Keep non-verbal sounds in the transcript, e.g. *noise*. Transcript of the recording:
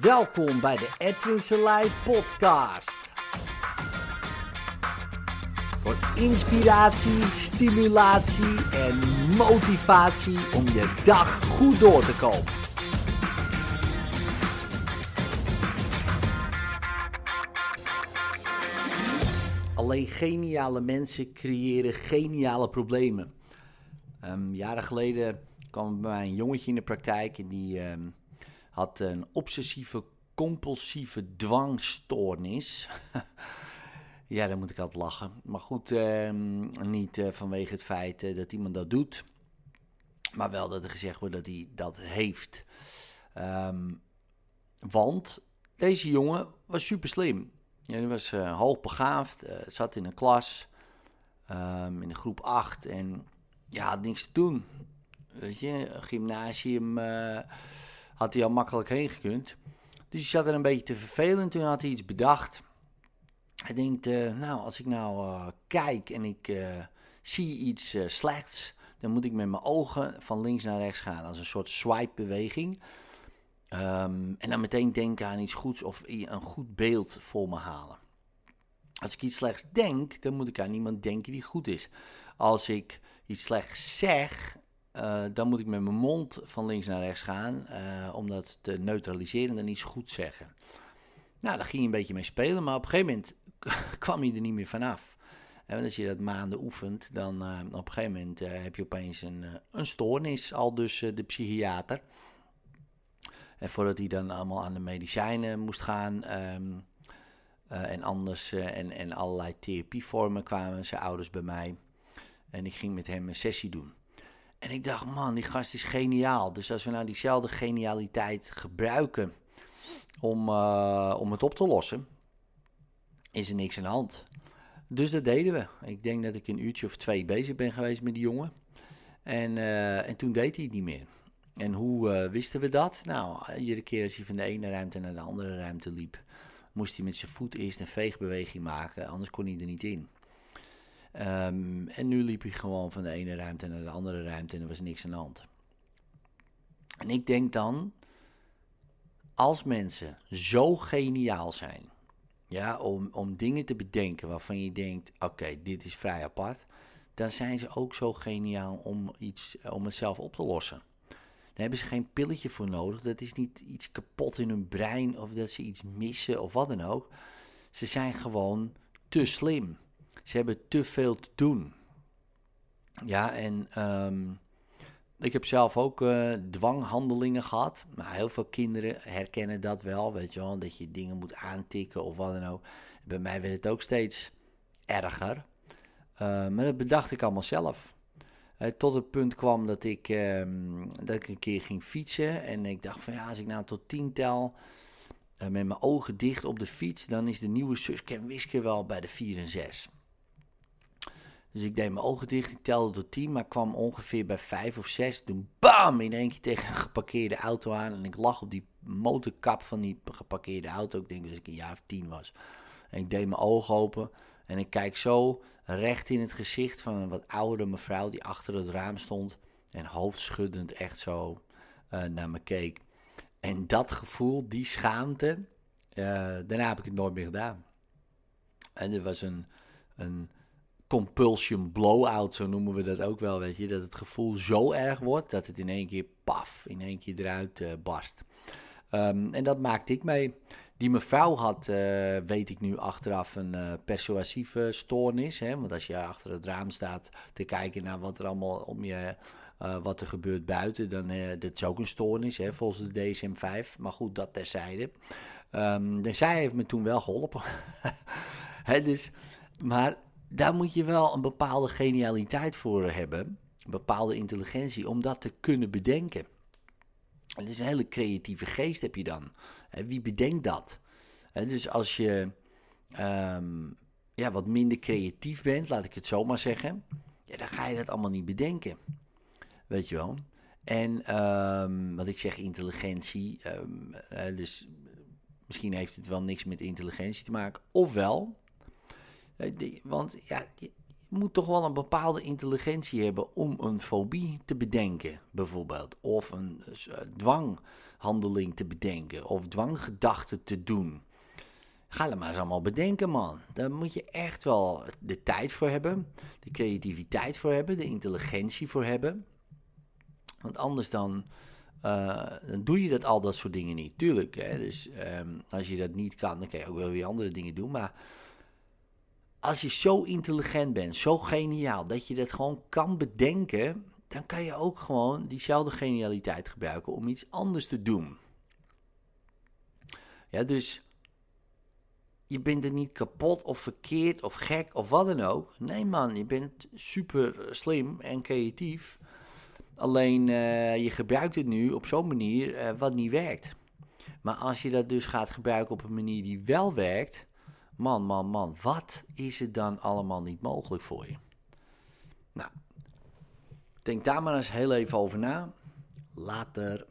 Welkom bij de Edwin Selei podcast. Voor inspiratie, stimulatie en motivatie om je dag goed door te komen. Alleen geniale mensen creëren geniale problemen. Um, jaren geleden kwam bij mij een jongetje in de praktijk en die um, had een obsessieve compulsieve dwangstoornis. *laughs* ja, daar moet ik altijd lachen. Maar goed, um, niet uh, vanwege het feit uh, dat iemand dat doet, maar wel dat er gezegd wordt dat hij dat heeft. want deze jongen was super slim. Ja, hij was uh, hoogbegaafd, zat in een klas, in de groep 8 en ja, had niks te doen. Weet je, gymnasium uh, had hij al makkelijk heen gekund. Dus hij zat er een beetje te vervelen. Toen had hij iets bedacht. Hij denkt, uh, nou, als ik nou uh, kijk en ik zie iets slechts, dan moet ik met mijn ogen van links naar rechts gaan. Als een soort swipe-beweging. Um, en dan meteen denken aan iets goeds of een goed beeld voor me halen. Als ik iets slechts denk, dan moet ik aan iemand denken die goed is. Als ik iets slechts zeg, uh, dan moet ik met mijn mond van links naar rechts gaan, uh, om dat te neutraliseren en iets goed zeggen. Nou, daar ging je een beetje mee spelen, maar op een gegeven moment *laughs* kwam je er niet meer vanaf. En als je dat maanden oefent, dan op een gegeven moment heb je opeens een, een stoornis, al dus de psychiater. En voordat hij dan allemaal aan de medicijnen moest gaan um, en anders en, en allerlei therapievormen kwamen zijn ouders bij mij. En ik ging met hem een sessie doen. En ik dacht, man, die gast is geniaal. Dus als we nou diezelfde genialiteit gebruiken om, uh, om het op te lossen, is er niks aan de hand. Dus dat deden we. Ik denk dat ik een uurtje of twee bezig ben geweest met die jongen. En, uh, en toen deed hij het niet meer. En hoe uh, wisten we dat? Nou, iedere keer als hij van de ene ruimte naar de andere ruimte liep, moest hij met zijn voet eerst een veegbeweging maken, anders kon hij er niet in. Um, en nu liep hij gewoon van de ene ruimte naar de andere ruimte en er was niks aan de hand. En ik denk dan, als mensen zo geniaal zijn, ja, om, om dingen te bedenken waarvan je denkt, oké, dit is vrij apart, dan zijn ze ook zo geniaal om, iets, om het zelf op te lossen. Daar hebben ze geen pilletje voor nodig. Dat is niet iets kapot in hun brein of dat ze iets missen of wat dan ook. Ze zijn gewoon te slim. Ze hebben te veel te doen. Ja, en um, ik heb zelf ook uh, dwanghandelingen gehad. Maar heel veel kinderen herkennen dat wel, weet je wel. Dat je dingen moet aantikken of wat dan ook. Bij mij werd het ook steeds erger. Uh, maar dat bedacht ik allemaal zelf. Uh, tot het punt kwam dat ik, um, dat ik een keer ging fietsen. En ik dacht van ja, als ik nou tot tien tel... met mijn ogen dicht op de fiets... dan is de nieuwe Susken Wiske wel bij de 4 en 6. Dus ik deed mijn ogen dicht, ik telde tot 10, maar kwam ongeveer bij 5 of 6. Toen bam, in één keer tegen een geparkeerde auto aan. En ik lag op die motorkap van die geparkeerde auto. Ik denk dat ik een jaar of 10 was. En ik deed mijn ogen open en ik kijk zo recht in het gezicht van een wat oudere mevrouw die achter het raam stond. En hoofdschuddend echt zo uh, naar me keek. En dat gevoel, die schaamte, uh, daarna heb ik het nooit meer gedaan. En er was een, een compulsion blowout, zo noemen we dat ook wel, weet je. Dat het gevoel zo erg wordt dat het in één keer paf, in één keer eruit uh, barst. Um, en dat maakte ik mee. Die mevrouw had, uh, weet ik nu achteraf, een uh, persuasieve stoornis. Hè? Want als je achter het raam staat te kijken naar wat er allemaal om je, wat er gebeurt buiten, dan dat is ook een stoornis, hè, volgens de DSM-5. Maar goed, dat terzijde. Um, zij heeft me toen wel geholpen. *laughs* hè, dus, maar daar moet je wel een bepaalde genialiteit voor hebben, een bepaalde intelligentie, om dat te kunnen bedenken. Het is een hele creatieve geest heb je dan. Wie bedenkt dat? Dus als je um, ja, wat minder creatief bent, laat ik het zo maar zeggen, ja, dan ga je dat allemaal niet bedenken. Weet je wel? En um, wat ik zeg, intelligentie, um, dus misschien heeft het wel niks met intelligentie te maken, ofwel, want ja, je moet toch wel een bepaalde intelligentie hebben om een fobie te bedenken, bijvoorbeeld. Of een uh, dwanghandeling te bedenken, of dwanggedachten te doen. Ga er maar eens allemaal bedenken, man. Daar moet je echt wel de tijd voor hebben, de creativiteit voor hebben, de intelligentie voor hebben. Want anders dan, doe je dat al dat soort dingen niet. Tuurlijk, hè? dus um, als je dat niet kan, dan kan je ook wel weer andere dingen doen. Maar als je zo intelligent bent, zo geniaal, dat je dat gewoon kan bedenken, dan kan je ook gewoon diezelfde genialiteit gebruiken om iets anders te doen. Ja, dus je bent er niet kapot of verkeerd of gek of wat dan ook. Nee man, je bent super slim en creatief. Alleen uh, je gebruikt het nu op zo'n manier uh, wat niet werkt. Maar als je dat dus gaat gebruiken op een manier die wel werkt, man, man, man, wat is er dan allemaal niet mogelijk voor je? Nou, denk daar maar eens heel even over na. Later.